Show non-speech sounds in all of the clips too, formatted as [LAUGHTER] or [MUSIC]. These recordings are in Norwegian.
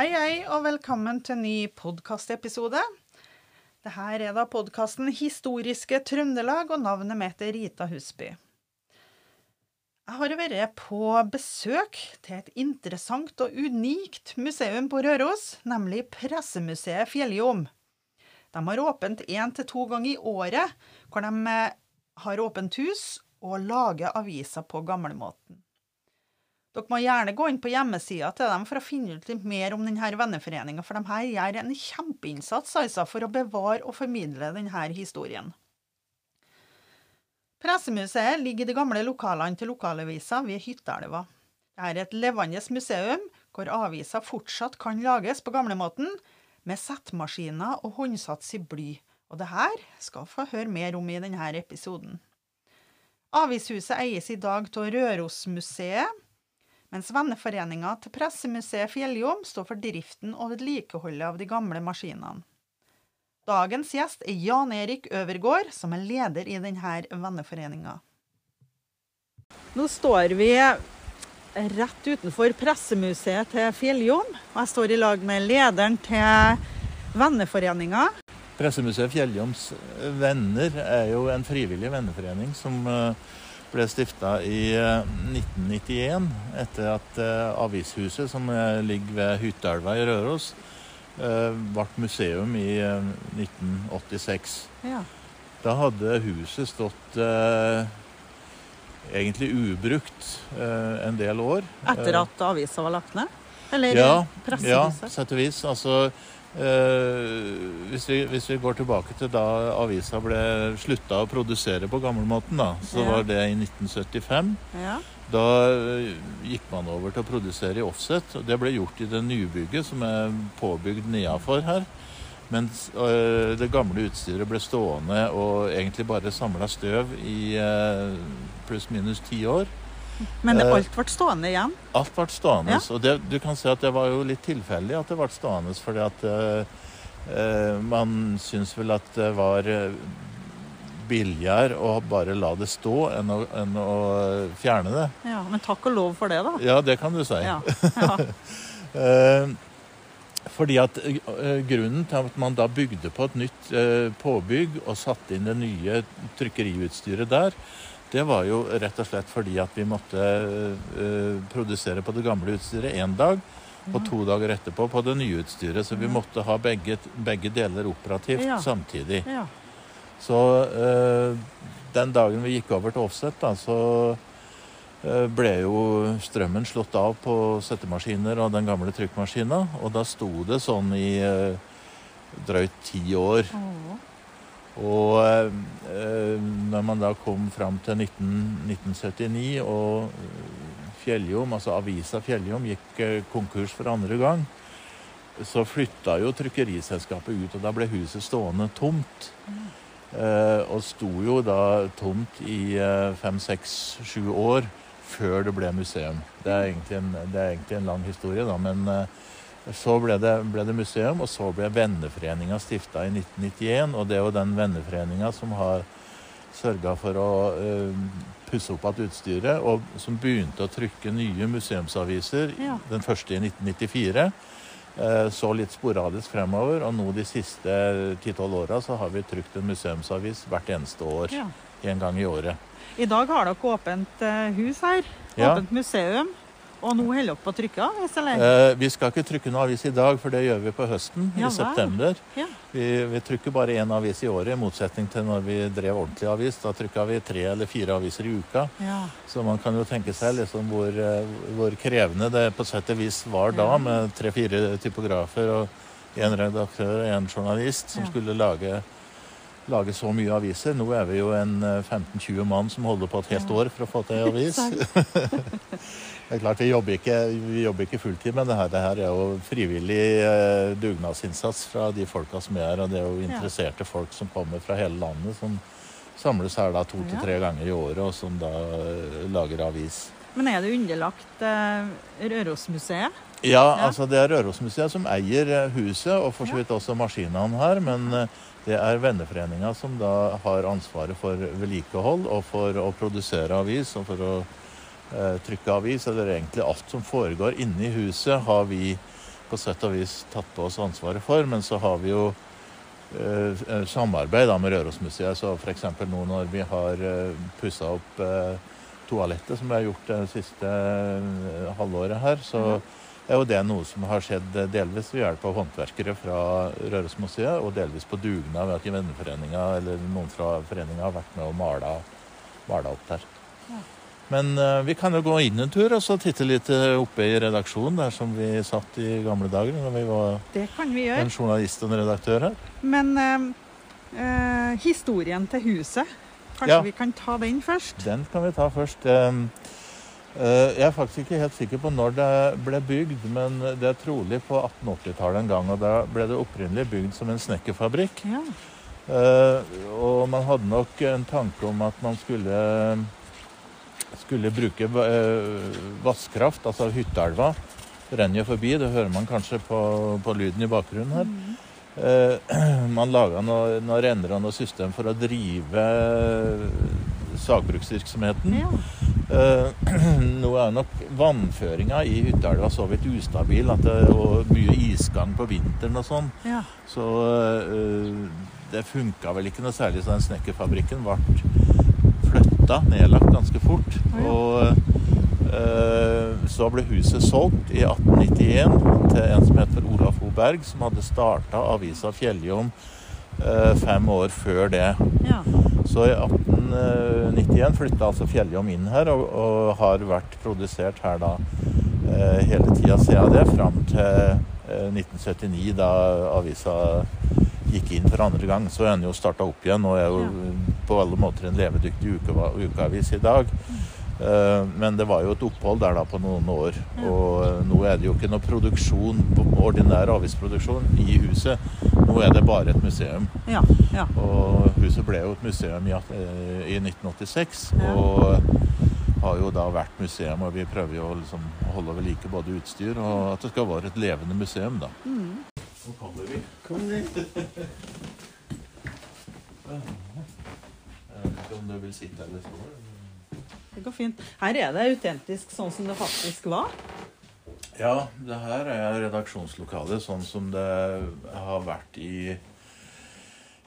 Hei, hei, og velkommen til en ny podkastepisode. Dette er da podkasten Historiske Trøndelag, og navnet mitt er Rita Husby. Jeg har vært på besøk til et interessant og unikt museum på Røros, nemlig Pressemuseet Fjelljom. De har åpent én til to ganger i året, hvor de har åpent hus og lager aviser på gamlemåten. Dere må gjerne gå inn på hjemmesida til dem for å finne ut litt mer om denne venneforeninga, for de her gjør en kjempeinnsats altså, for å bevare og formidle denne historien. Pressemuseet ligger i de gamle lokalene til lokalavisa ved Hytteelva. Det er et levende museum hvor aviser fortsatt kan lages på gamlemåten, med settmaskiner og håndsats i bly. Og det her skal få høre mer om i denne episoden. Avishuset eies i dag av Rørosmuseet, mens venneforeninga til Pressemuseet Fjelljom står for driften og vedlikeholdet av de gamle maskinene. Dagens gjest er Jan Erik Øvergård, som er leder i denne venneforeninga. Nå står vi rett utenfor Pressemuseet til Fjelljom, og jeg står i lag med lederen til venneforeninga. Pressemuseet Fjelljoms venner er jo en frivillig venneforening som uh, ble stifta i 1991 eh, etter at eh, avishuset, som eh, ligger ved Hytteelva i Røros, ble museum i 1986. Ja. Da hadde huset stått eh, egentlig ubrukt eh, en del år. Etter at avisa var lagt ned? Eller ja, pressehuset? Ja, sett og vis. Altså, hvis, vi, hvis, vi, går tilbake til da avisa ble slutta å produsere på gammelmåten, da, så ja. var det i 1975. Ja. Da uh, gikk man over til å produsere i offset. og Det ble gjort i det nybygget som er påbygd nedafor her. Mens uh, det gamle utstyret ble stående og egentlig bare samla støv i pluss-minus ti år. Men alt ble stående igjen? Alt ble stående. Ja. Og det, du kan si at det var jo litt tilfeldig at det ble stående. fordi at uh, man syns vel at det var billigere å bare la det stå enn å, enn å, fjerne det. Ja, Men takk og lov for det, da. Ja, det kan du si. Ja. [LAUGHS] Ja. uh, fordi at Grunnen til at man da bygde på et nytt påbygg og satte inn det nye trykkeriutstyret der, det var jo rett og slett fordi at vi måtte uh, produsere på det gamle utstyret én dag, og to dager etterpå på det nye utstyret. Så vi måtte ha begge, begge deler operativt ja. samtidig. Ja. Så uh, den dagen vi gikk over til offset, da, så ble jo strømmen slått av på settemaskiner og den gamle trykkmaskina. Og da sto det sånn i drøyt ti år. Oh. Og eh, når man da kom fram til 19, 1979 og eh, Fjelljom, altså avisa Fjelljom gikk eh, konkurs for andre gang, så flytta jo trykkeriselskapet ut, og da ble huset stående tomt. Eh, og sto jo da tomt i eh, fem, seks, sju år før det ble museum. Det er egentlig en, det er egentlig en lang historie, da, men så ble det, ble det, museum, og så ble Venneforeninga stifta i 1991. Og det er jo den venneforeninga som har sørga for å uh, pusse opp igjen utstyret, og som begynte å trykke nye museumsaviser, ja. den første i 1994. Uh, så litt sporadisk fremover, og nå de siste 10-12 åra så har vi trykt en museumsavis hvert eneste år. Ja. En gang i året. I dag har dere åpent uh, hus her. Åpent ja. museum. Og nå holder dere på å trykke avis, eller? Eh, vi skal ikke trykke noe avis i dag, for det gjør vi på høsten. Ja, i september. Ja. Vi, vi, trykker bare én avis i året, i motsetning til når vi drev ordentlig avis. Da trykka vi tre eller fire aviser i uka. Ja. Så man kan jo tenke seg liksom hvor, eh, hvor, krevende det på sett og vis var da, med tre-fire typografer og én redaktør og én journalist som skulle lage lage så mye aviser. Nå er vi jo en 15-20 eh, mann som holder på et helt år for å få til [LAUGHS] avis. [LAUGHS] Det er klart, Vi jobber ikke, vi jobber ikke fulltid, men det her, det her, er jo frivillig eh, dugnadsinnsats fra de folka som er her. Og det er jo interesserte folk som kommer fra hele landet, som samles her da to til tre ganger i året, og som da eh, lager avis. Men er det underlagt eh, Rørosmuseet? Ja, ja, altså det er Rørosmuseet som eier eh, huset, og for så vidt også maskinene her. Men det er venneforeninga som da har ansvaret for vedlikehold og for å produsere avis og for å Eh, trykke avis, eller egentlig alt som foregår inne i huset, har vi på sett og vis tatt på oss ansvaret for. Men så har vi jo eh, samarbeid da, med Rørosmuseet. Så f.eks. nå når vi har eh, pussa opp eh, toalettet, som vi har gjort det siste eh, halvåret her, så er jo det noe som har skjedd eh, delvis ved hjelp av håndverkere fra Rørosmuseet, og delvis på dugnad ved at venneforeninga eller noen fra foreninga har vært med og mala opp der. Men eh, vi kan jo gå inn en tur og så titte litt eh, oppe i redaksjonen, der som vi satt i gamle dager når vi var Det kan vi gjøre. en journalist og en redaktør her. Men eh, eh, historien til huset, kanskje Ja. vi kan ta den først? Den kan vi ta først. Jeg er faktisk ikke helt sikker på når det ble bygd, men det er trolig på 1880-tallet en gang. Og da ble det opprinnelig bygd som en snekkerfabrikk. Ja. Og man hadde nok en tanke om at man skulle skulle bruke vannkraft, vasskraft, altså Hytteelva. Renner jo forbi, det hører man kanskje på, på lyden i bakgrunnen her. Mm. [CLEARS THROAT] man laga noen noe renner og noe system for å drive sagbruksvirksomheten. ja. Eh, [CLEARS THROAT] nå er nok vannføringa i Hytteelva så vidt ustabil at det er mye isgang på vinteren og sånn. ja. Så det funka vel ikke noe særlig, så den snekkerfabrikken ble flytta, nedlagt ganske fort. Og eh, så ble huset solgt i 1891 til en som het for Olaf O. Berg, som hadde starta avisa Fjelljom eh, fem år før det. ja. Så i 1891 flytta altså Fjelljom inn her, og, og har vært produsert her da eh, hele tida siden det, fram til eh, 1979, da avisa gikk inn for andre gang. Så er den jo starta opp igjen og er jo på alle måter en levedyktig ukeavis i dag. Eh, Men det var jo et opphold der da på noen år. Og eh, nå er det jo ikke noe produksjon, ordinær avisproduksjon i huset. Nå er det bare et museum. ja. ja. Og huset ble jo et museum i, eh, i 1986. Ja. Og har jo da vært museum, og vi prøver jo liksom å holde ved like både utstyr og at det skal være et levende museum, da. Mm. Nå kommer vi. Kom dit. Jeg vet ikke om du vil sitte eller stå. Det går fint. Her er det autentisk sånn som det faktisk var. Ja, det her er redaksjonslokalet sånn som det har vært i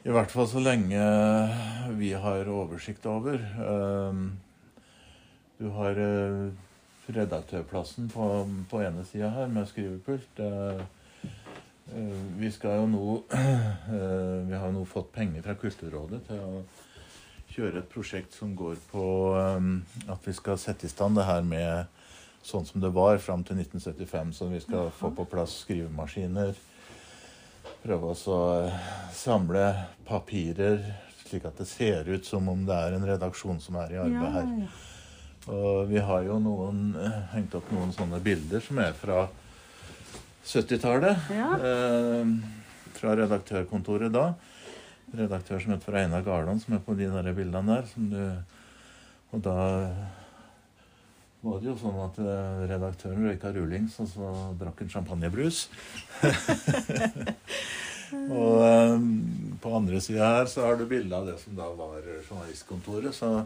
I hvert fall så lenge vi har oversikt over. Ehm, Du har eh, redaktørplassen på, på ene sida her med skrivepult. Eh, Vi skal jo nå [CLEARS THROAT] eh, Vi har jo nå fått penger fra Kulturrådet til å kjøre et prosjekt som går på eh, at vi skal sette i stand det her med sånn som det var fram til 1975. Så vi skal få på plass skrivemaskiner. Prøve å samle papirer slik at det ser ut som om det er en redaksjon som er i arbeid her. Og vi har jo noen, hengt opp noen sånne bilder som er fra 70-tallet. Ja. Eh, fra redaktørkontoret da. Redaktør som heter Einar Garland, som er på de der bildene der. Som du, og da var det jo sånn at eh, redaktøren røyka rullings, og så drakk en champagnebrus. [LAUGHS] og eh, på andre sida her så har du bilde av det som da var journalistkontoret. Så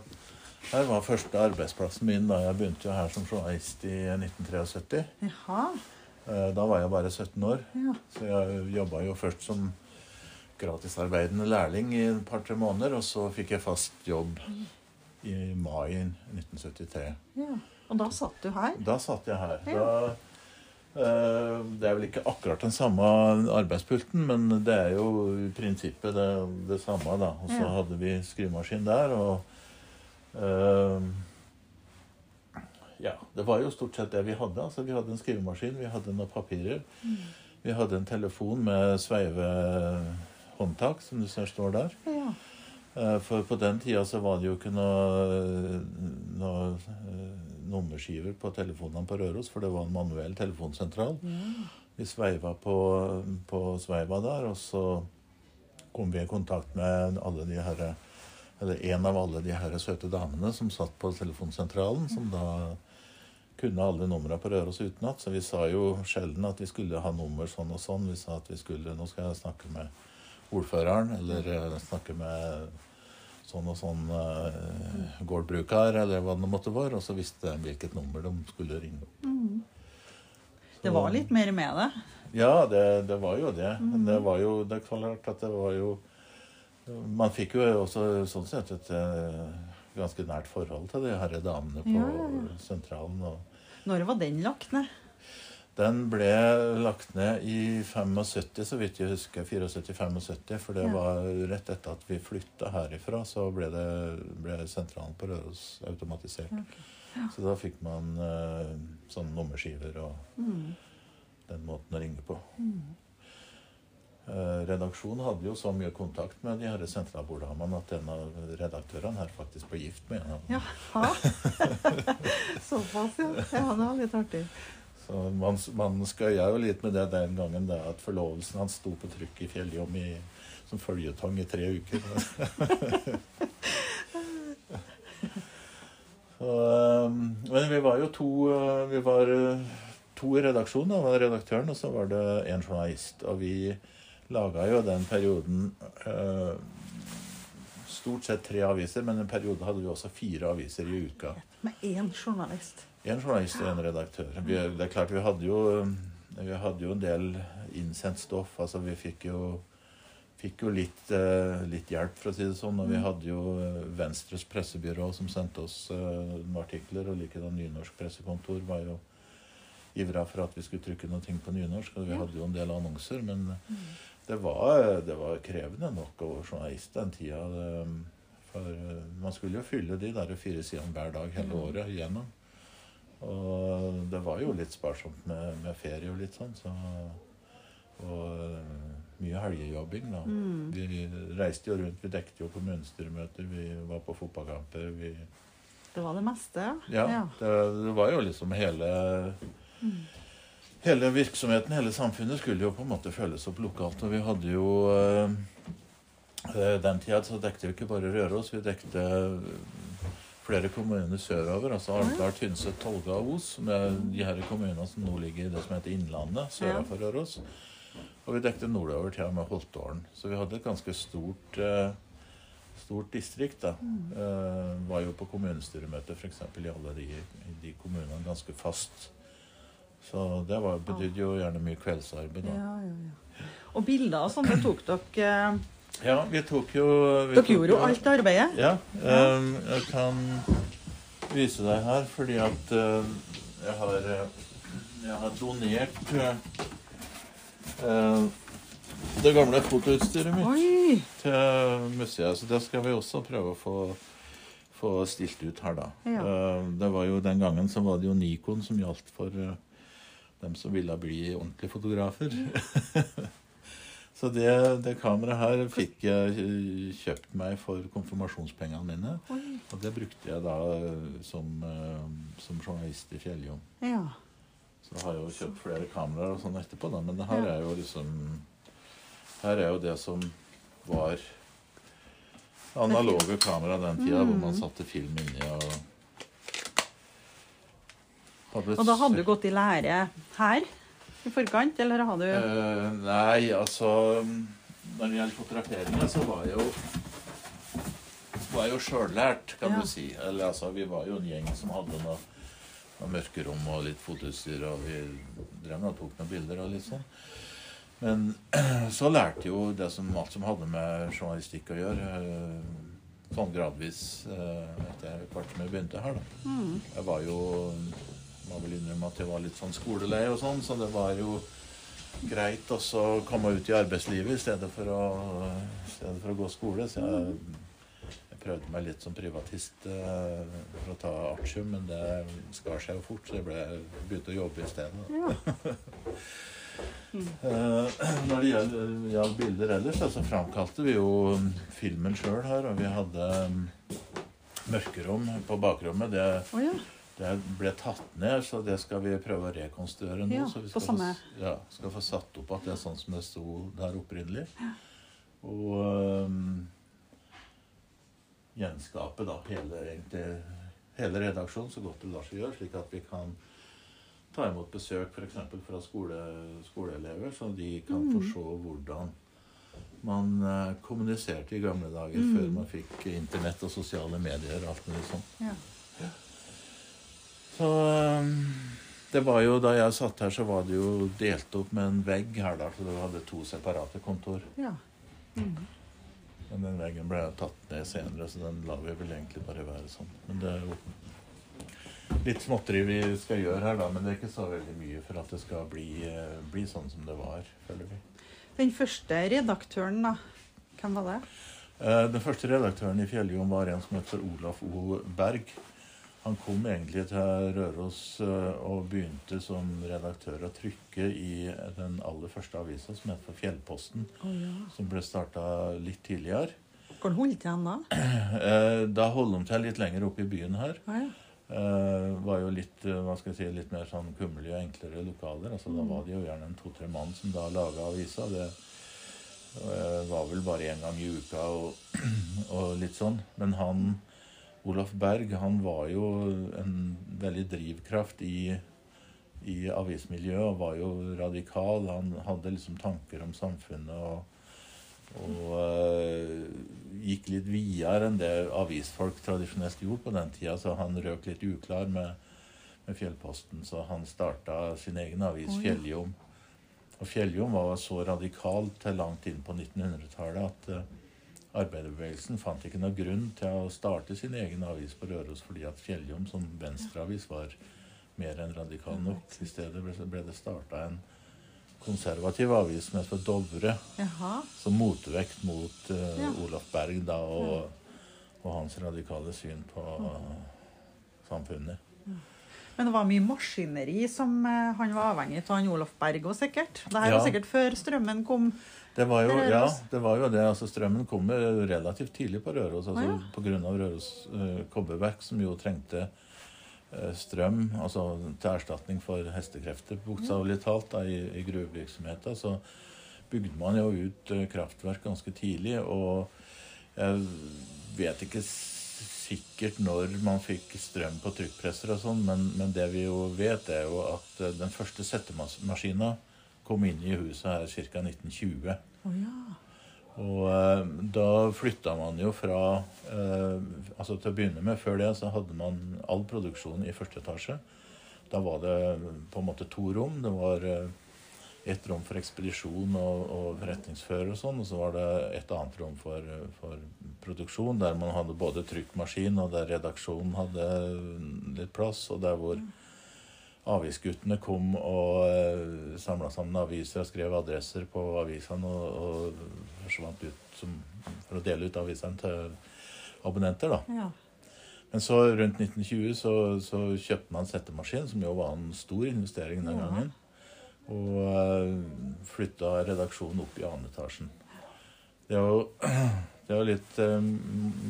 her var første arbeidsplassen min da jeg begynte jo her som journalist i 1973. Jaha. Eh, Da var jeg bare 17 år, Ja. så jeg jobba jo først som gratisarbeidende lærling i et par-tre måneder, og så fikk jeg fast jobb i mai 1973. ja. Og da satt du her? Da satt jeg her. Da, eh, det er vel ikke akkurat den samme arbeidspulten, men det er jo i prinsippet det, det samme, da. Og så hadde vi skrivemaskin der, og eh, Ja, det var jo stort sett det vi hadde. Altså, vi hadde en skrivemaskin, vi hadde noen papirer. Vi hadde en telefon med sveivehåndtak, som du ser står der. Ja. Eh, For på den tida så var det jo ikke noe, noe eh, nummerskiver på telefonene på Røros, for det var en manuell telefonsentral. Vi sveiva på, på sveiva der, og så kom vi i kontakt med alle de herre eller en av alle de her søte damene som satt på telefonsentralen, som da kunne alle numrene på Røros utenat. Så vi sa jo sjelden at vi skulle ha nummer sånn og sånn. Vi sa at vi skulle Nå skal jeg snakke med ordføreren, eller eh, snakke med sånn og sånn uh, gårdbruker, eller hva det måtte være. Og så visste de hvilket nummer de skulle ringe opp. Det var litt mer med det. Ja, det, det var jo det. Men det var jo det er klart at det var jo Man fikk jo også sånn sett et eh, ganske nært forhold til de herre damene på Ja, ja, ja. sentralen. Når var den lagt ned? Den ble lagt ned i 75, så vidt jeg husker. 74-75. For det Ja. var rett etter at vi flytta herifra, så ble, det, ble sentralen på Røros automatisert. Så da fikk man uh, sånne nummerskiver og Mm. den måten å ringe på. Eh, redaksjonen hadde jo så mye kontakt med de her sentralborddamene at en av redaktørene her faktisk ble gift med en av dem. Jaha. [LAUGHS] Såpass, ja. Ja, det var litt artig. Så man, man skøya jo litt med det den gangen da, at forlovelsen hans sto på trykk i Fjelljom i, som føljetong i tre uker. [LAUGHS] Så, eh, men vi var jo to eh, Vi var eh, to i redaksjonen. Da var redaktøren, og så var det en journalist. Og vi laga jo den perioden eh, stort sett tre aviser, men en periode hadde vi også fire aviser i uka. Med én journalist. En journalist og en redaktør. Vi, det er klart vi hadde jo vi hadde jo en del innsendt stoff. altså Vi fikk jo, fikk jo litt, eh, litt hjelp, for å si det sånn. Og vi hadde jo eh, Venstres pressebyrå som sendte oss noen artikler. Og likedan Nynorsk pressekontor var jo ivra for at vi skulle trykke noe på nynorsk. Og vi hadde jo en del annonser. Men det var, det var krevende nok å være journalist den tida. For eh, man skulle jo fylle de der fire sidene hver dag hele året igjennom. Og det var jo litt sparsomt med, med ferie og litt sånn. Så, og øh, mye helgejobbing, da. Mm. Vi reiste jo rundt. Vi dekket jo kommunestyremøter, vi var på fotballkamper. Vi, Det var det meste, ja, Det, det var jo liksom hele Hele virksomheten, hele samfunnet, skulle jo på en måte føles opp lokalt. Og vi hadde jo øh, øh, Den tida så dekte vi ikke bare Røros, vi dekte øh, flere kommuner sørover. Altså Alvdal, Tynset, Tolga og Os. Er de her kommunene som nå ligger i det som heter Innlandet, søra for Røros. Og vi dekte nordover til og med Holtålen. Så vi hadde et ganske stort stort distrikt. da. Eh, var jo på kommunestyremøte f.eks. i alle de, de kommunene ganske fast. Så det var, betydde jo gjerne mye kveldsarbeid. Ja, da. ja, ja. Og bilder og sånn, det tok dere eh, Ja, vi tok jo vi Dere tok gjorde jo alt arbeidet. Ja. Um, jeg kan vise deg her fordi at uh, jeg har eh, Jeg har donert eh, det gamle fotoutstyret mitt Oi! til museet. Så det skal vi også prøve å få, få stilt ut her, da. Ja. Uh, Det var jo Den gangen så var det jo Nikon som gjaldt for dem som ville bli ordentlige fotografer. [LAUGHS] så det, det kameraet her fikk jeg kjøpt meg for konfirmasjonspengene mine. Oi. Og det brukte jeg da som, eh, som journalist i Fjelljom. Ja. Så jeg har jo kjøpt flere kameraer og sånn etterpå, da. Men det her er jo liksom Her er jo det som var analoge kamera den tida, hvor Mm. man satte film inni og Og da hadde du gått i lære her i forkant, eller hadde du uh, nei, altså Når det gjelder fotograferinga, så var jeg jo var jo sjøllært, kan Ja. du si. Eller altså, Vi var jo en gjeng som hadde noe, noe mørkerom og litt fotoutstyr, og vi drev og tok noen bilder og litt sånn. Men [CLEARS THROAT] så lærte jo det som alt som hadde med journalistikk å gjøre, eh, sånn gradvis eh, etter hvert som jeg begynte her, da. mm. Jeg var jo må vel innrømme at jeg var litt sånn skolelei og sånn, så det var jo greit også å komme ut i arbeidslivet i stedet for å, stedet for å gå skole. Så jeg, jeg prøvde meg litt som privatist eh, for å ta artium, men det skar seg jo fort, så jeg ble, begynte å jobbe i stedet. Ja. [LAUGHS] Eh, når det gjelder bilder ellers, så framkalte vi jo filmen sjøl her, og vi hadde mm, mørkerom på bakrommet. Det oh, ja. Det ble tatt ned, så det skal vi prøve å rekonstruere nå. Ja, så vi skal, samme- få, ja, skal få satt opp at det er sånn som det sto der opprinnelig. Og um, gjenskape da hele, egentlig, hele redaksjonen så godt det lar seg gjøre, slik at vi kan ta imot besøk f.eks. fra skole, skoleelever, så de kan Mm. få se hvordan man uh, kommuniserte i gamle dager, Mm. før man fikk internett og sosiale medier og alt mulig sånt. ja. Så Det var jo, Da jeg satt her, så var det jo delt opp med en vegg her, da, så du hadde to separate kontor. Ja. Men den veggen ble tatt ned senere, så den lar vi vel egentlig bare være sånn. Men det er jo litt småtteri vi skal gjøre her, da, men det er ikke så veldig mye for at det skal bli, eh, bli sånn som det var, føler vi. Den første redaktøren, da. Hvem var det? Eh, Den første redaktøren i Fjelljom var en som heter for Olaf O. Berg. Han kom egentlig til Røros eh, og begynte som redaktør å trykke i den aller første avisa, som het for Fjellposten, Oh, ja. som ble starta litt tidligere. Hvor holdt han da? [CLEARS THROAT] Eh, Da holdt han til litt lenger oppe i byen her. Oh, ja. Uh, var jo litt hva skal jeg si, litt mer sånn kummerlige og enklere lokaler. altså Da var det jo gjerne en to-tre mann som da laga avisa. Det uh, var vel bare én gang i uka og, [CLEARS THROAT] og litt sånn. Men han Olaf Berg han var jo en veldig drivkraft i, i avismiljøet og var jo radikal. Han hadde liksom tanker om samfunnet og, og uh, gikk litt videre enn det avisfolk tradisjonelt gjorde på den tida. Så han røk litt uklar med, med Fjellposten, så han starta sin egen avis, Oi. Fjelljom. Og Fjelljom var så radikalt til langt inn på 1900-tallet at eh, arbeiderbevegelsen fant ikke noen grunn til å starte sin egen avis på Røros, fordi at Fjelljom som venstreavis var mer enn radikal nok. I stedet ble, det starta en konservativ avis som het for Dovre, Jaha. som motvekt mot uh, Ja. Olaf Berg da, og, og hans radikale syn på samfunnet. Men det var mye maskineri som eh, han var avhengig av, han Olof Berg òg, sikkert. Det her Ja. var sikkert før strømmen kom. Det var jo, ja, det var jo det. altså Strømmen kom relativt tidlig på Røros. altså Å, ja. av Røros uh, kobberverk, som jo trengte uh, strøm altså til erstatning for hestekrefter, bokstavelig talt, da, i, i gruvevirksomheten. Så bygde man jo ut uh, kraftverk ganske tidlig. Og jeg vet ikke sikkert når man fikk strøm på trykkpresser og sånn, men, men det vi jo vet, er jo at den første settemaskina kom inn i huset her ca. 1920. Oh, ja. Og eh, da flytta man jo fra eh, Altså til å begynne med, før det så hadde man all produksjon i første etasje. Da var det på en måte to rom. Det var eh, ett rom for ekspedisjon og, og forretningsfører og sånn, og så var det et annet rom for, for produksjon, der man hadde både trykkmaskin, og der redaksjonen hadde litt plass, og der hvor avisguttene kom og uh, samla sammen aviser og skrev adresser på avisene og, og forsvant ut som, for å dele ut avisene til abonnenter. da. ja. Men så rundt 1920 så, så kjøpte man settemaskin, som jo var en stor investering den gangen. Og uh, flytta redaksjonen opp i annen etasjen. Det er jo, [CLEARS THROAT] det er jo litt eh,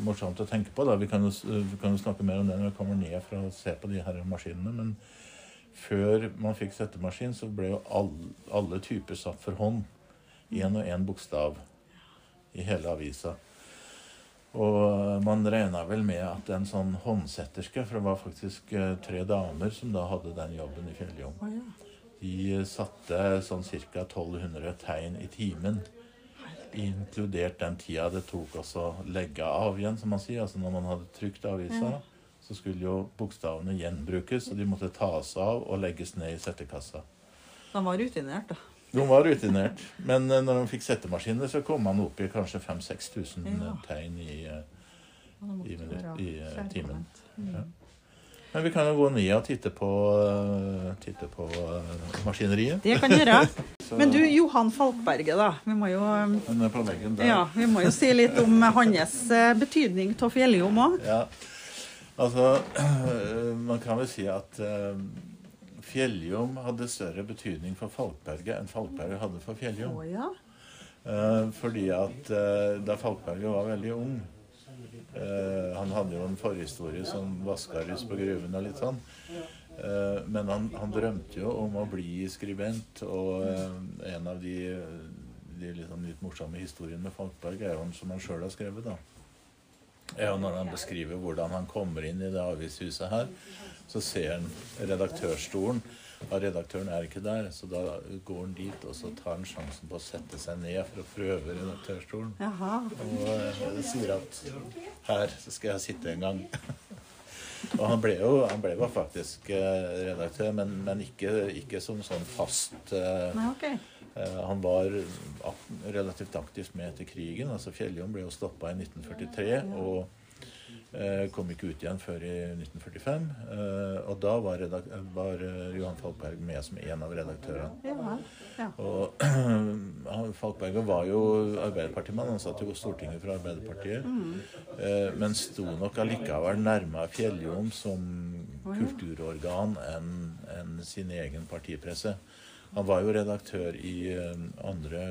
morsomt å tenke på. da. Vi kan, jo, vi kan jo snakke mer om det når vi kommer ned for å se på de her maskinene. Men før man fikk settemaskin, så ble jo alle, alle typer satt for hånd. Én og én bokstav i hele avisa. Og man regna vel med at en sånn håndsetterske, for det var faktisk eh, tre damer som da hadde den jobben i Fjelljom, de satte sånn ca. 1200 tegn i timen. Inkludert den tida det tok også å legge av igjen, som man sier. Altså når man hadde trykt avisa. Så skulle jo bokstavene gjenbrukes, og de måtte tas av og legges ned i settekassa. De var rutinert, da. De var rutinert, men eh, når de fikk settemaskiner, så kom man opp i kanskje 5000-6000 Ja. tegn i, eh, I minutt- i, eh, timen. Mm. Ja. Men vi kan jo gå ned og titte på, titte på maskineriet. Det kan gjøre. [LAUGHS] Men du, Johan Falkberget, da. Vi må jo, ja, vi må jo si litt om hans betydning av Fjelljom òg. Altså, [CLEARS THROAT] man kan vel si at eh, Fjelljom hadde større betydning for Falkberget enn Falkberget hadde for Fjelljom. Oh, ja. Eh, fordi at eh, da Falkberget var veldig ung Han hadde jo en forhistorie som vaskarus på gruven og litt sånn. Men han, han drømte jo om å bli skribent, og en av de, de liksom litt morsomme historiene med Falkberg er jo han som han sjøl har skrevet. da. Er og når han beskriver hvordan han kommer inn i det avishuset her, så ser han redaktørstolen. Og redaktøren er ikke der, så da går han dit og så tar han sjansen på å sette seg ned for å prøve redaktørstolen. Jaha. Og uh, sier at her så skal jeg sitte en gang. [LAUGHS] Og han ble jo, han ble jo faktisk eh, redaktør, men, men ikke, ikke, som sånn fast uh, Nei, okay. Eh, Han var relativt aktivt med etter krigen. altså Fjelljom ble jo stoppa i 1943. og Eh, kom ikke ut igjen før i 1945. Eh, og da var, var Johan Falkberg med som en av redaktørene. Og [CLEARS THROAT] Falkberg var jo arbeiderpartimann, han satt jo på Stortinget for Arbeiderpartiet. Mm. Men sto nok allikevel nærmere Fjelljom som kulturorgan enn en sin egen partipresse. Han var jo redaktør i andre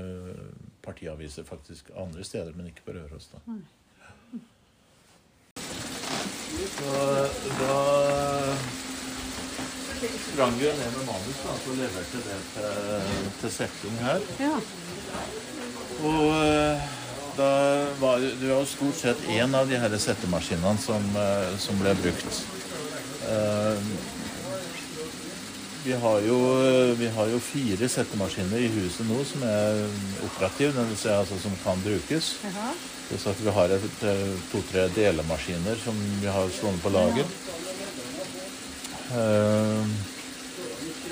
partiaviser, faktisk andre steder, men ikke på Røros. da. Så da sprang vi ned med manus da, og leverte det til, til Settung her. Ja. Og eh, da var det var stort sett én av de her settemaskinene som, eh, som ble brukt. Eh, vi har, jo, vi har jo fire settemaskiner i huset nå som er operative. Si altså som kan brukes. Jaha. Så at vi har to-tre delemaskiner som vi har stående på lager. Uh,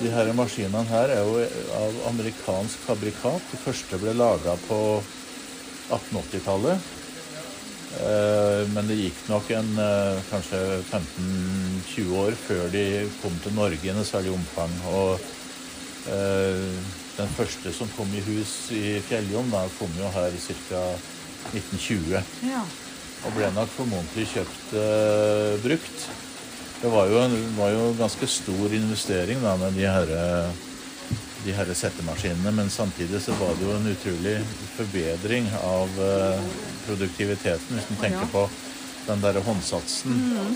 de her maskinene her er jo av amerikansk fabrikat. De første ble laga på 1880-tallet. Uh, men det gikk nok en uh, kanskje 15-20 år før de kom til Norge i noe særlig omfang. Og den første som kom i hus i Fjelljom, da kom jo her ca. 1920. Ja. Og ble nok formodentlig kjøpt uh, brukt. Det var jo, var jo ganske stor investering da med de her, de her settemaskinene, men samtidig så var det jo en utrolig forbedring av uh, produktiviteten, hvis en tenker på den derre håndsatsen mm.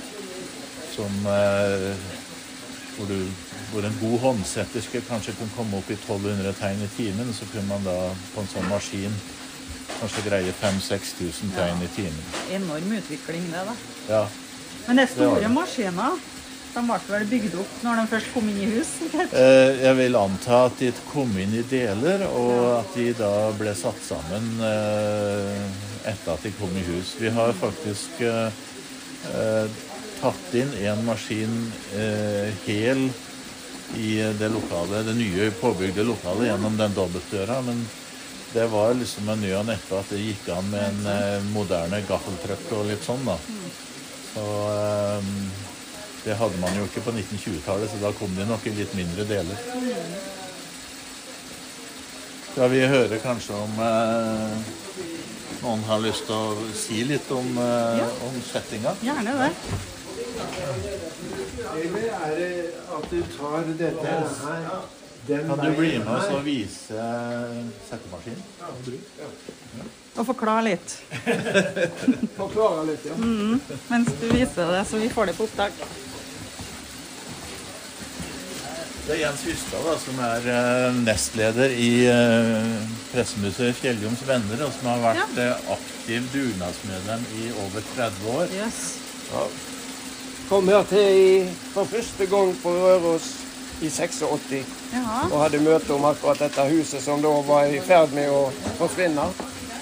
som uh, hvor, du, hvor, en god håndsetterske kanskje kunne komme opp i 1200 tegn i timen, så kunne man da på en sånn maskin Kanskje greie 5000-6000 tegn i timen. Enorm utvikling, det, da. Ja. Men det er store det maskiner. De ble vel bygd opp når de først kom inn i hus? [LAUGHS] Eh, jeg vil anta at de kom inn i deler, og at de da ble satt sammen eh, etter at de kom i hus. Vi har faktisk eh, tatt inn en maskin hel i det lokale, det nye påbygde lokalet gjennom den dobbeltdøra. men det var liksom en ny og neppe at det gikk an med en moderne gaffeltruck og litt sånn, da. Så eh, det hadde man jo ikke på 1920-tallet, så da kom de nok i litt mindre deler. Skal vi høre kanskje om eh, noen har lyst til å si litt om, eh, ja. om settinga? Gjerne det. Eller er det at du tar dette her kan du bli med oss og vise settemaskinen? Ja. Og forklare litt. [LAUGHS] forklare litt, ja. Mm, mens du viser det, så vi får det på opptak. Det er Jens Hystad, da, som er uh, nestleder i uh, Pressemuseet Fjelljoms Venner, og som har vært ja. uh, aktiv dugnadsmedlem i over 30 år. Yes. Ja. Kom her til for første gang på Røros i 86 Jaha. og hadde møte om akkurat dette huset som da var i ferd med å forsvinne.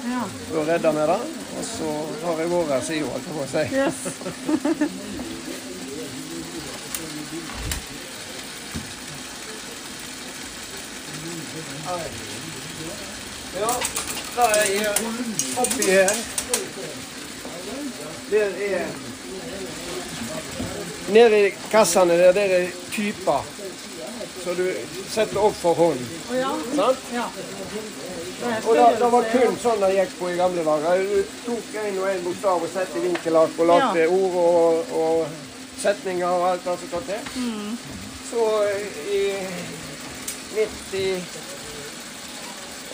Ja. Da redda vi det, og så har jeg vært her siden, holdt jeg på å si. Yes. [LAUGHS] ja, da er jeg oppi her. Der er Nede i kassene der, der er typer så du setter opp for hånd. Oh, ja. Sant? Ja. Og da, da, var kun sånn det gikk på i gamle dager. Du tok en og en bokstav og satte vinkelakk og lagde ord og, og, setninger og alt det som skal til. Mm. Så i 90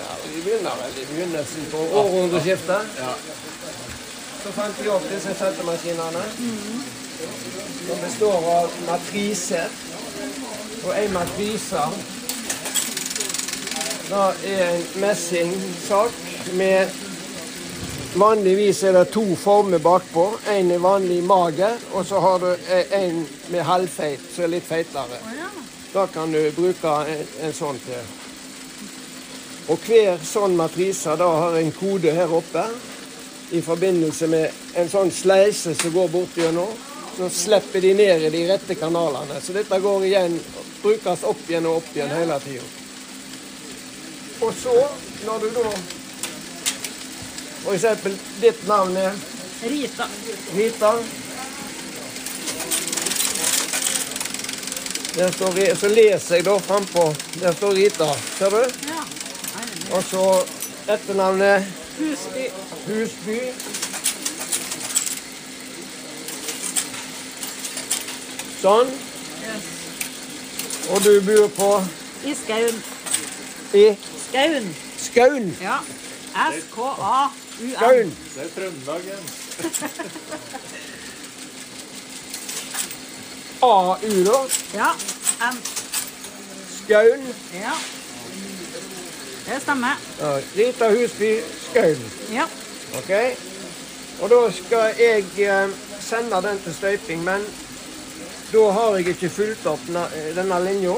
ja, Vi begynner vel i begynnelsen på århundreskiftet. Ja. Så fant vi opp disse feltmaskinene. Mm. Som består av matriser og ei matrise. Det er en messingsak med Vanligvis er det to former bakpå. En er vanlig mager, og så har du en med halvfeit, som er litt feitere. Da kan du bruke en, en sånn til. Og hver sånn matrise da har en kode her oppe i forbindelse med en sånn sleise som går borti nå. så slipper de ned i de rette kanalene. Så dette går igjen, brukes opp igjen og opp igjen hele tida. Og så, når du da For eksempel ditt navn er Rita. Rita. Der står, så leser jeg da frampå. Der står Rita. Ser du? Ja. Og så etternavnet Husby. Husby. Sånn. Yes. Og du bor på I Skaun. i Skaun. Skaun. Ja. S-K-A-U-N. Skaun. Det er Trøndelag igjen. [LAUGHS] AU, da. Ja. N. Skaun. Ja. Det stemmer. Ja, Rita Husby Skaun. Ja. OK? Og da skal jeg eh, sende den til støyping, men da har jeg ikke fulgt opp denne, denne linja.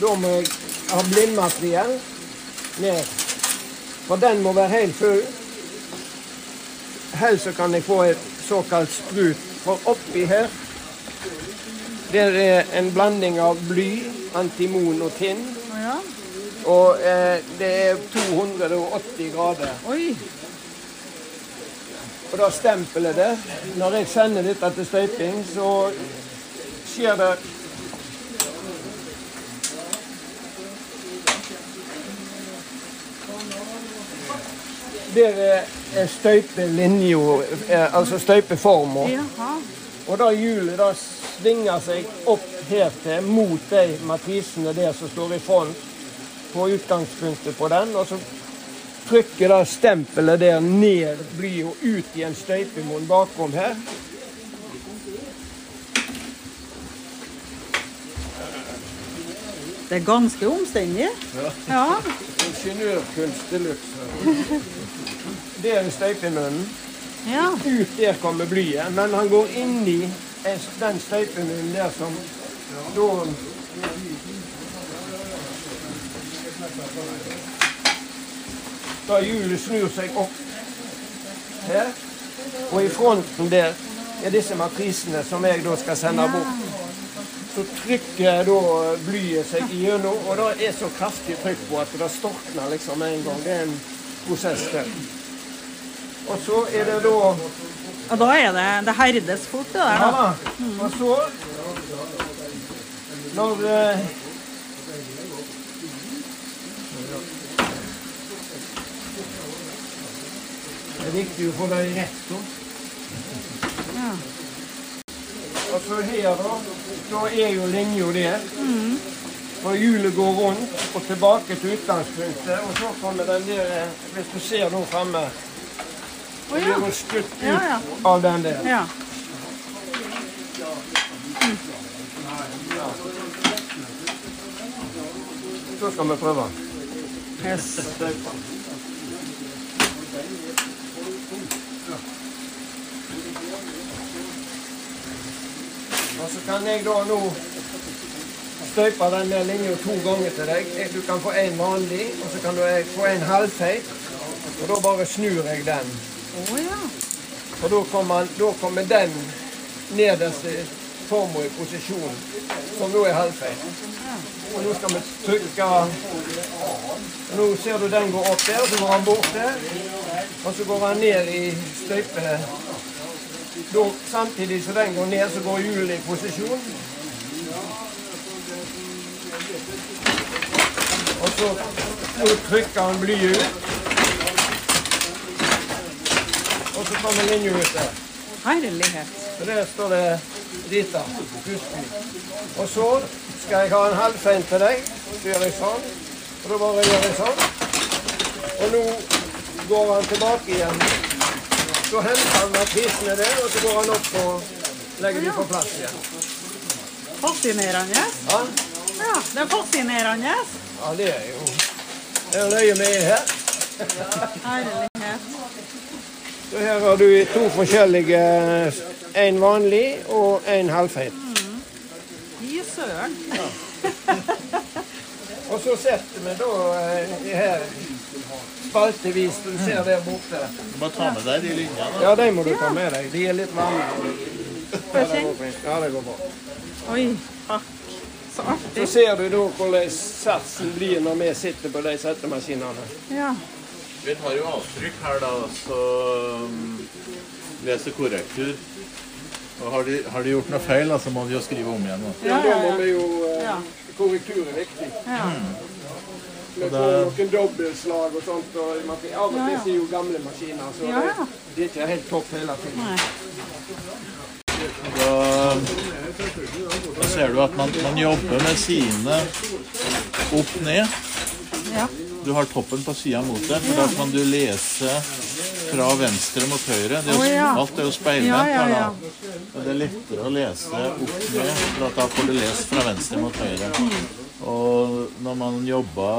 Da må jeg ha blindmateriell ned. For den må være helt full. Helst så kan jeg få et såkalt sprut. For oppi her der er en blanding av bly, antimon og tinn. Ja. Og eh, det er 280 grader. Oi. Og da stempelet det. Når jeg sender dette til støyping, så skjer det Der er- støypelinja, eh, altså støypeforma. Og da hjulet da svinger seg opp her til mot de matrisene der som står i front på utgangspunktet på den. Og så trykker da stempelet der ned blyet ut i en støypemunn bakom her. Det er ganske omstendig. Ja. Ingeniørkunst de luxe. Det er støypemunnen. Ja. Ut der kommer blyet, men han går inni en- den støypemunnen der som da Da hjulet snur seg opp her, og i fronten der er disse matrisene som jeg da skal sende bort. Så trykker da blyet seg igjennom, og det er så kraftig trykk på at det storkner liksom med en gang. Det er en prosess der. Og så er det da Og da er det Det herdes fort, det der, Ja da. da. Og så Når Det er viktig å få det rett. Ja. Og så her, da. Da er jo linja der. Og hjulet går rundt og tilbake til utgangspunktet. Og så kommer den der eh, Hvis du ser nå framme, oh, blir ja. hun skutt ut Ja, ja. av den der. ja. Så skal vi prøve. Yes. Kan jeg da nå støype den der linja to ganger til deg. Eh, Du kan få en vanlig, og så kan du eh, få en halvfeit. Og da bare snur jeg den. Oh, ja. Og da kommer, da kommer den nederste forma i posisjon, som nå er halvfeit. Og nå skal vi trykke Nå ser du den går opp der, så går han bort der. Og så går han ned i støype... Da, samtidig som den går ned, så går hjulet i posisjon. Og så nå trykker han blyet ut. Og så kommer linja ut der. Herlighet. Så der står det Rita Husby. Og så skal jeg ha en halvfein til deg. Så gjør jeg sånn. Og da bare gjør jeg sånn. Og nå går han tilbake igjen. Så henter han prisene der, og så går han opp og legger dem på plass igjen. Fascinerende. Ja, Ja, det er fascinerende. ja det er jo Det er løye med her. Herlighet. Så her har du to forskjellige. En vanlig og en halvfeit. Fy søren. Og så setter vi da eh, her spaltevis. Du ser der borte. Du må ta med deg de linjene. Ja, de må du ta med deg. De er litt vanlige. det jeg fint. Ja, det går bra. Oi, takk. Så Så ser du da hvordan satsen blir når vi sitter på de settemaskinene. Ja. Vi har jo avtrykk her, da, så um, leser korrektur. Og har de, har de gjort noe feil, da, så må de jo skrive om igjen. Da. Ja, Ja, da ja, må vi jo eh, Korrektur er viktig. ja. Vi får noen dobbeltslag og sånt. Og man, av og til ja. ja. er jo gamle maskiner, så Ja, ja. det, det er ikke helt topp hele tiden. Nei. Da, da ser du at man, man jobber med sidene opp ned. Ja. Du har toppen på sida mot deg, for da kan du lese fra venstre mot høyre. Det er jo, oh, ja. Alt er jo speilvendt Ja, ja, her, da. Og det er lettere å lese opp ned, for da får du lest fra venstre mot høyre. Og når man jobba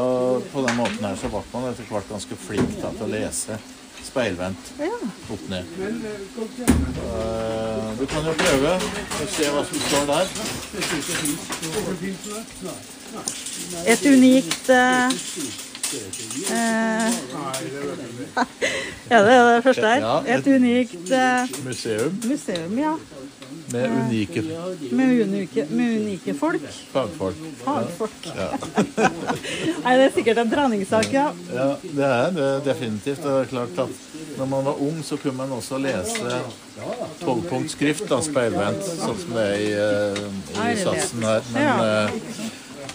på den måten her, så ble man etter hvert ganske flink da, til å lese speilvendt ja. opp ned. Eh, du kan jo prøve å se hva som står der. Et unikt uh, uh, [LAUGHS] Ja, det er det første her. Et unikt Museum museum, ja. Med unike Med unike, med unike folk. fagfolk. Fagfolk. [LAUGHS] Nei, det er sikkert en treningssak, ja. Ja, det er det definitivt. Det er klart at når man var ung, så kunne man også lese tolvpunktsskrift speilvendt, sånn som det er i, eh, i satsen her. Men Ja.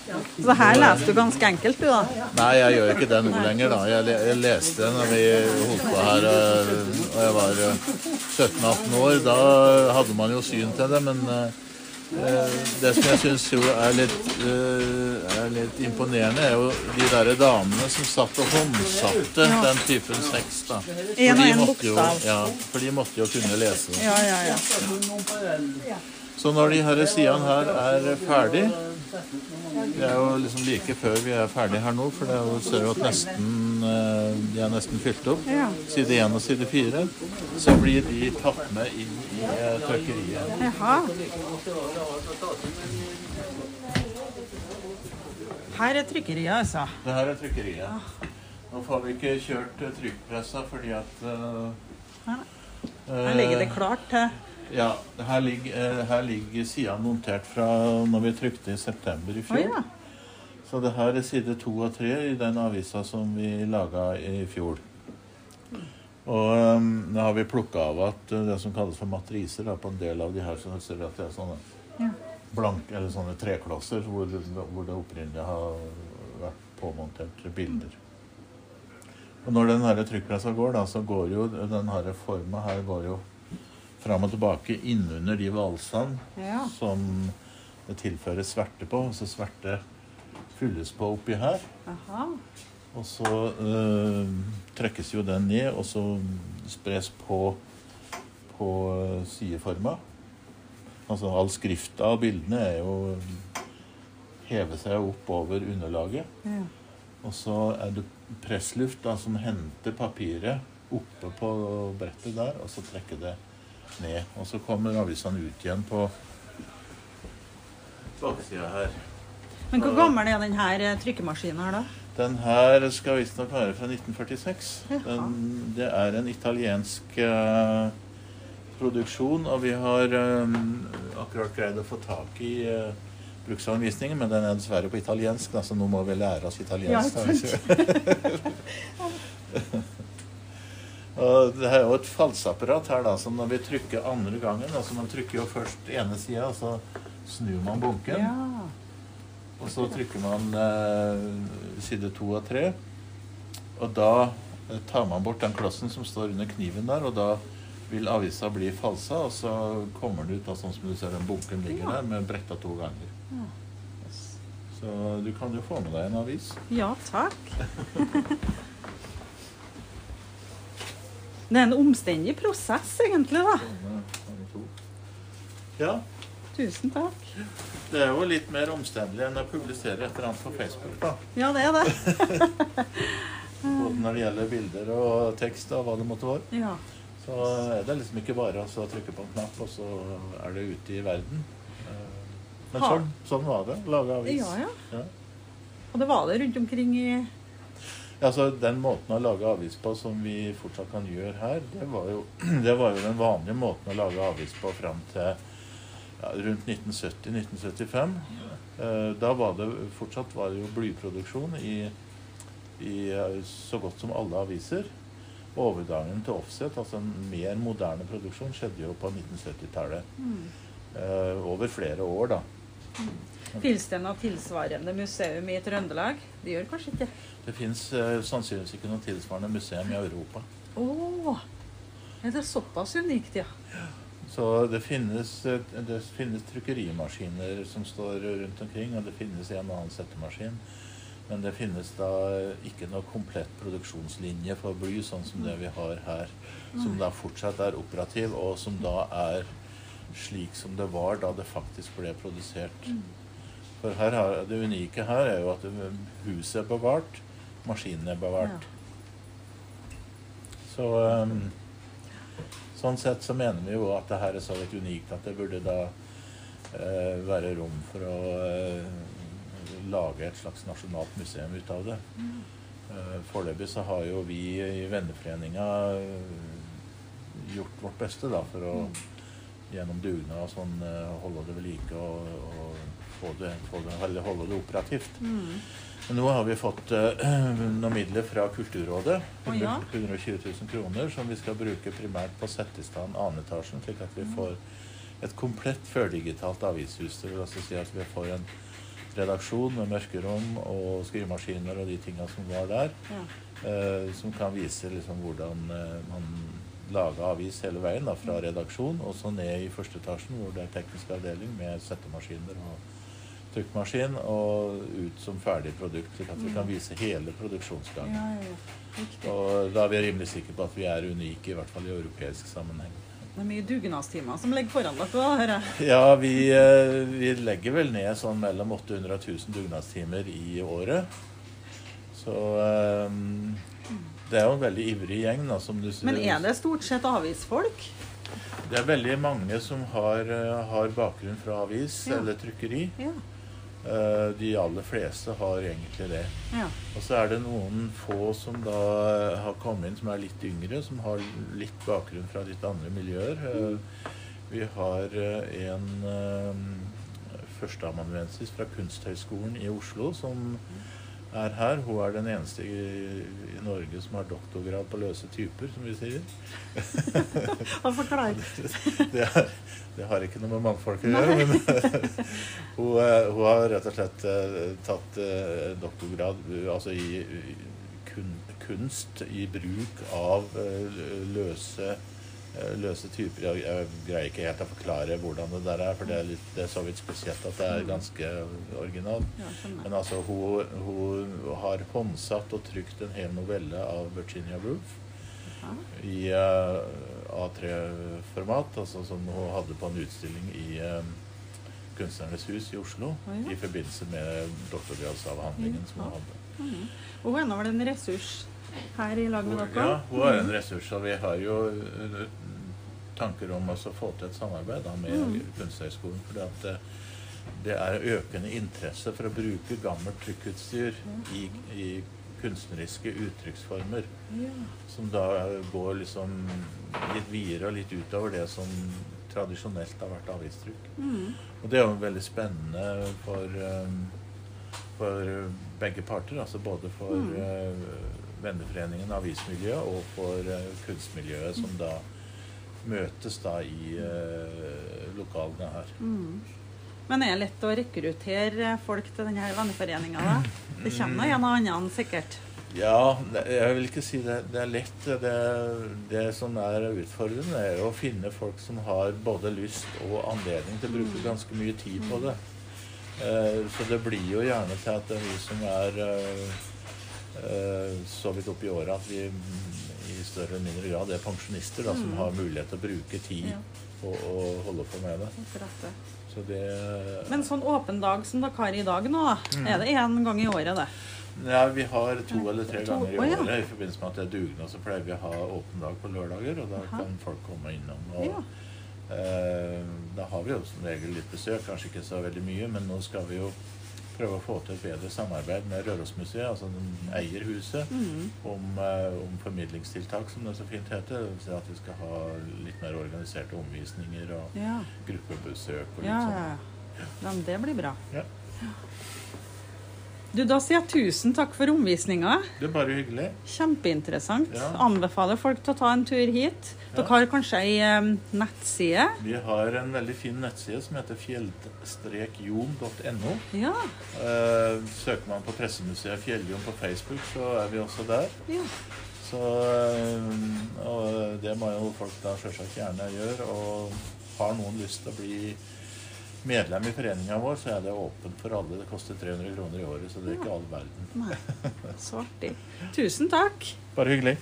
Eh, Så her leser du ganske enkelt, du, da. nei, jeg gjør ikke det nå lenger, da. Jeg, jeg leste når vi holdt på her eh, og jeg var eh, 17-18 år. Da hadde man jo syn til det, men eh, eh, det som jeg syns er eh, er litt imponerende, er jo de der damene som satt og håndsatte den typen sex. da. For de måtte jo-. Ja, for de måtte jo kunne lese. Ja, ja, ja. Så når de her sidene her er ferdig Det er jo liksom like før vi er ferdig her nå, for det er jo, ser jo at nesten, eh, de er nesten fylt opp. Ja. Side 1 og side 4. Så blir de tatt med inn i eh, trykkeriet. Jaha. Her er trykkeriet, altså. Det her er trykkeriet. Nå får vi ikke kjørt trykkpressa fordi at uh, Her ligger det klart til Ja, her ligger, eh, her ligger sida montert fra når vi trykte i september i fjor. fjor. ja. Så det her er side to og tre i den avisa som vi laga i fjor. Og um, har vi plukka av at uh, det som kalles for matriser da, på en del av de her, så ser vi at det er sånne Ja. blanke, eller sånne treklosser hvor, hvor det opprinnelig har vært påmontert bilder. Og når den her trykkpressa går, da, så går jo den her forma her går jo fram og tilbake innunder de valsene Ja. som det tilføres sverte på. Så sverte fylles på oppi her. Aha. Og så øh, trekkes jo den ned, og så spres på på øh, sideforma. Altså all skrifta og bildene er jo heve seg opp over underlaget. Ja. Og så er det pressluft da, som henter papiret oppe på brettet der, og så trekker det ned. Og så kommer avisene ut igjen på baksida her. Men hvor gammel er denne eh, trykkemaskinen her, da? Den her skal visstnok være fra 1946. Den, det er en italiensk uh, produksjon, og vi har um, akkurat greid å få tak i uh, bruksanvisningen, men den er dessverre på italiensk, da, så nå må vi lære oss italiensk. Ja, [LAUGHS] og det er jo et falseapparat her, da, som når vi trykker andre gangen altså Man trykker jo først ene sida, og så snur man bunken. Ja. Og så trykker man eh, side to og tre. Og da eh, tar man bort den klossen som står under kniven der, og da vil avisa bli falsa, og så kommer det ut da, sånn som du ser den bunken ligger der, med bretta to ganger. Ja. Så du kan jo få med deg en avis. ja, takk. [LAUGHS] Det er en omstendig prosess, egentlig, da. Ja, Tusen takk. det er jo litt mer omstendelig enn å publisere et eller annet på Facebook, da. Ja, det er det. [LAUGHS] Både når det gjelder bilder og tekst og hva det måtte være. Ja. Så er det liksom ikke bare å trykke på en knapp, og så er det ute i verden. Eh, Men sånn, sånn var det. Lage avis. Ja, ja. Ja. Og det var det rundt omkring i Altså, Den måten å lage avis på som vi fortsatt kan gjøre her, det var jo, [CLEARS THROAT] det var jo den vanlige måten å lage avis på fram til ja, rundt 1970-1975. Eh, da var det fortsatt var det jo blyproduksjon i, i eh, så godt som alle aviser. Overgangen til offset, altså en mer moderne produksjon, skjedde jo på 1970-tallet. Mm. over flere år, da. Fins det noe tilsvarende museum i Trøndelag? Det gjør kanskje ikke Det fins eh, sannsynligvis ikke noe tilsvarende museum i Europa. Oh, Er det såpass unikt, ja? Så det finnes, eh, det finnes trykkerimaskiner som står rundt omkring, og det finnes en og annen settemaskin. Men det finnes da ikke noe komplett produksjonslinje for bly, sånn som det vi har her. Som da fortsatt er operativ, og som da er slik som det var da det faktisk ble produsert. For her det unike her er jo at huset er bevart, maskinen er bevart. Så um, sånn sett så mener vi jo at det her er så litt unikt at det burde da uh, være rom for å uh, lage et slags nasjonalt museum ut av det. Eh, Foreløpig så har jo vi i venneforeninga gjort vårt beste da for å gjennom dugnad og sånn holde det ved like og, og få det, få det, holde det operativt. Men nå har vi fått uh, [CLEARS THROAT] noen midler fra Kulturrådet. Å, 120 000 kroner som vi skal bruke primært på å sette i stand annetasjen, slik at vi får et komplett førdigitalt avishus. Det vil altså si at vi får en redaksjon med mørkerom og skrivemaskiner og de tinga som var der, Ja. eh, som kan vise liksom hvordan uh, man lager avis hele veien, da, fra redaksjon og så ned i første etasjen, hvor det er teknisk avdeling med settemaskiner og trykkmaskin, og ut som ferdig produkt, slik at vi kan vise hele produksjonsgangen. Ja, ja. Og da er vi rimelig sikre på at vi er unike, i hvert fall i europeisk sammenheng. Det er mye dugnadstimer som ligger foran dere. da, hører jeg. Ja, vi, eh, vi legger vel ned sånn mellom 800 000 dugnadstimer i året. Så um, det er jo en veldig ivrig gjeng, da, som du sier. Men er det stort sett avisfolk? Det er veldig mange som har, eh, har bakgrunn fra avis Ja. eller trykkeri. Ja. Eh, De aller fleste har egentlig det. ja. Og så er det noen få som da har kommet inn som er litt yngre, som har litt bakgrunn fra litt andre miljøer. Eh, Vi har eh, en eh, førsteamanuensis fra Kunsthøgskolen i Oslo som er her. Hun er den eneste i, i Norge som har doktorgrad på løse typer, som vi sier. [LAUGHS] Han forklarer. [LAUGHS] Det, er, det har ikke noe med mannfolk å gjøre. Men [LAUGHS] hun, eh, hun har rett og slett eh, tatt eh, doktorgrad altså i, i kun, kunst i bruk av løse, eh, løse typer. Jeg, jeg greier ikke helt å forklare hvordan det der er, for det er, litt, det er så vidt spesielt at det er ganske originalt. Ja. Men altså, hun, hun har håndsatt og trykt en hel novelle av Virginia Roof Ja. i uh, A3-format, altså som hun hadde på en utstilling i uh, Kunstnernes hus i Oslo Å, ja. i forbindelse med doktorgradsavhandlingen som hun hadde. Mhm. Og hun er nå vel en ressurs her i lag med dere? Ja, hun er en ressurs, og vi har jo eh, tanker om å få til et samarbeid da, med Mm. Kunsthøgskolen. fordi at eh, det er økende interesse for å bruke gammelt trykkutstyr i, i kunstneriske uttrykksformer. Ja. Som da går liksom litt videre og litt utover det som tradisjonelt har vært avistrykk. Mm. Og det er jo veldig spennende for, um, for begge parter. Altså både for Mm. uh, venneforeningen, avismiljøet, og for uh, kunstmiljøet, som da møtes da i uh, lokalene her. Mm. Men er det lett å rekruttere folk til denne venneforeninga, da? Det kommer nå en og annen, sikkert. Ja, jeg vil ikke si det, det er lett. Det, det som er utfordrende, er å finne folk som har både lyst og anledning til å bruke ganske mye tid på det. Eh, så det blir jo gjerne til at vi som er eh, eh, så vidt opp i året at vi større eller mindre grad er pensjonister da, som Mm. har mulighet til å bruke tid Ja. på å holde på med det. Så det Men sånn åpen dag som dere har i dag nå, Mm. er det én gang i året, det? Ja, vi har to eller tre ganger i året. I forbindelse med at det er dugnad, så pleier vi å ha åpen dag på lørdager. Og da kan folk komme innom. Og, Ja. eh, da har vi jo som regel litt besøk. Kanskje ikke så veldig mye, men nå skal vi jo prøve å få til et bedre samarbeid med Rørosmuseet, altså den eier huset, om, eh, om formidlingstiltak, som det så fint heter. Si at vi skal ha litt mer organiserte omvisninger og Ja. gruppebesøk og litt Ja, sånn. ja. ja men det blir bra. Ja. Du, Da sier jeg tusen takk for omvisninga. Det er bare hyggelig. Kjempeinteressant. Ja. Anbefaler folk til å ta en tur hit. Dere har kanskje ei um, nettside? Vi har en veldig fin nettside som heter fjell-jon.no. Ja. Eh, søker man på Pressemuseet Fjelljon på Facebook, så er vi også der. ja. Så eh, og det må jo folk da selvsagt gjerne gjøre. Og har noen lyst til å bli medlem i foreninga vår, så er det åpent for alle. Det koster 300 kroner i året, så det er ikke all verden. Nei. Så artig. [LAUGHS] Tusen takk. Bare hyggelig.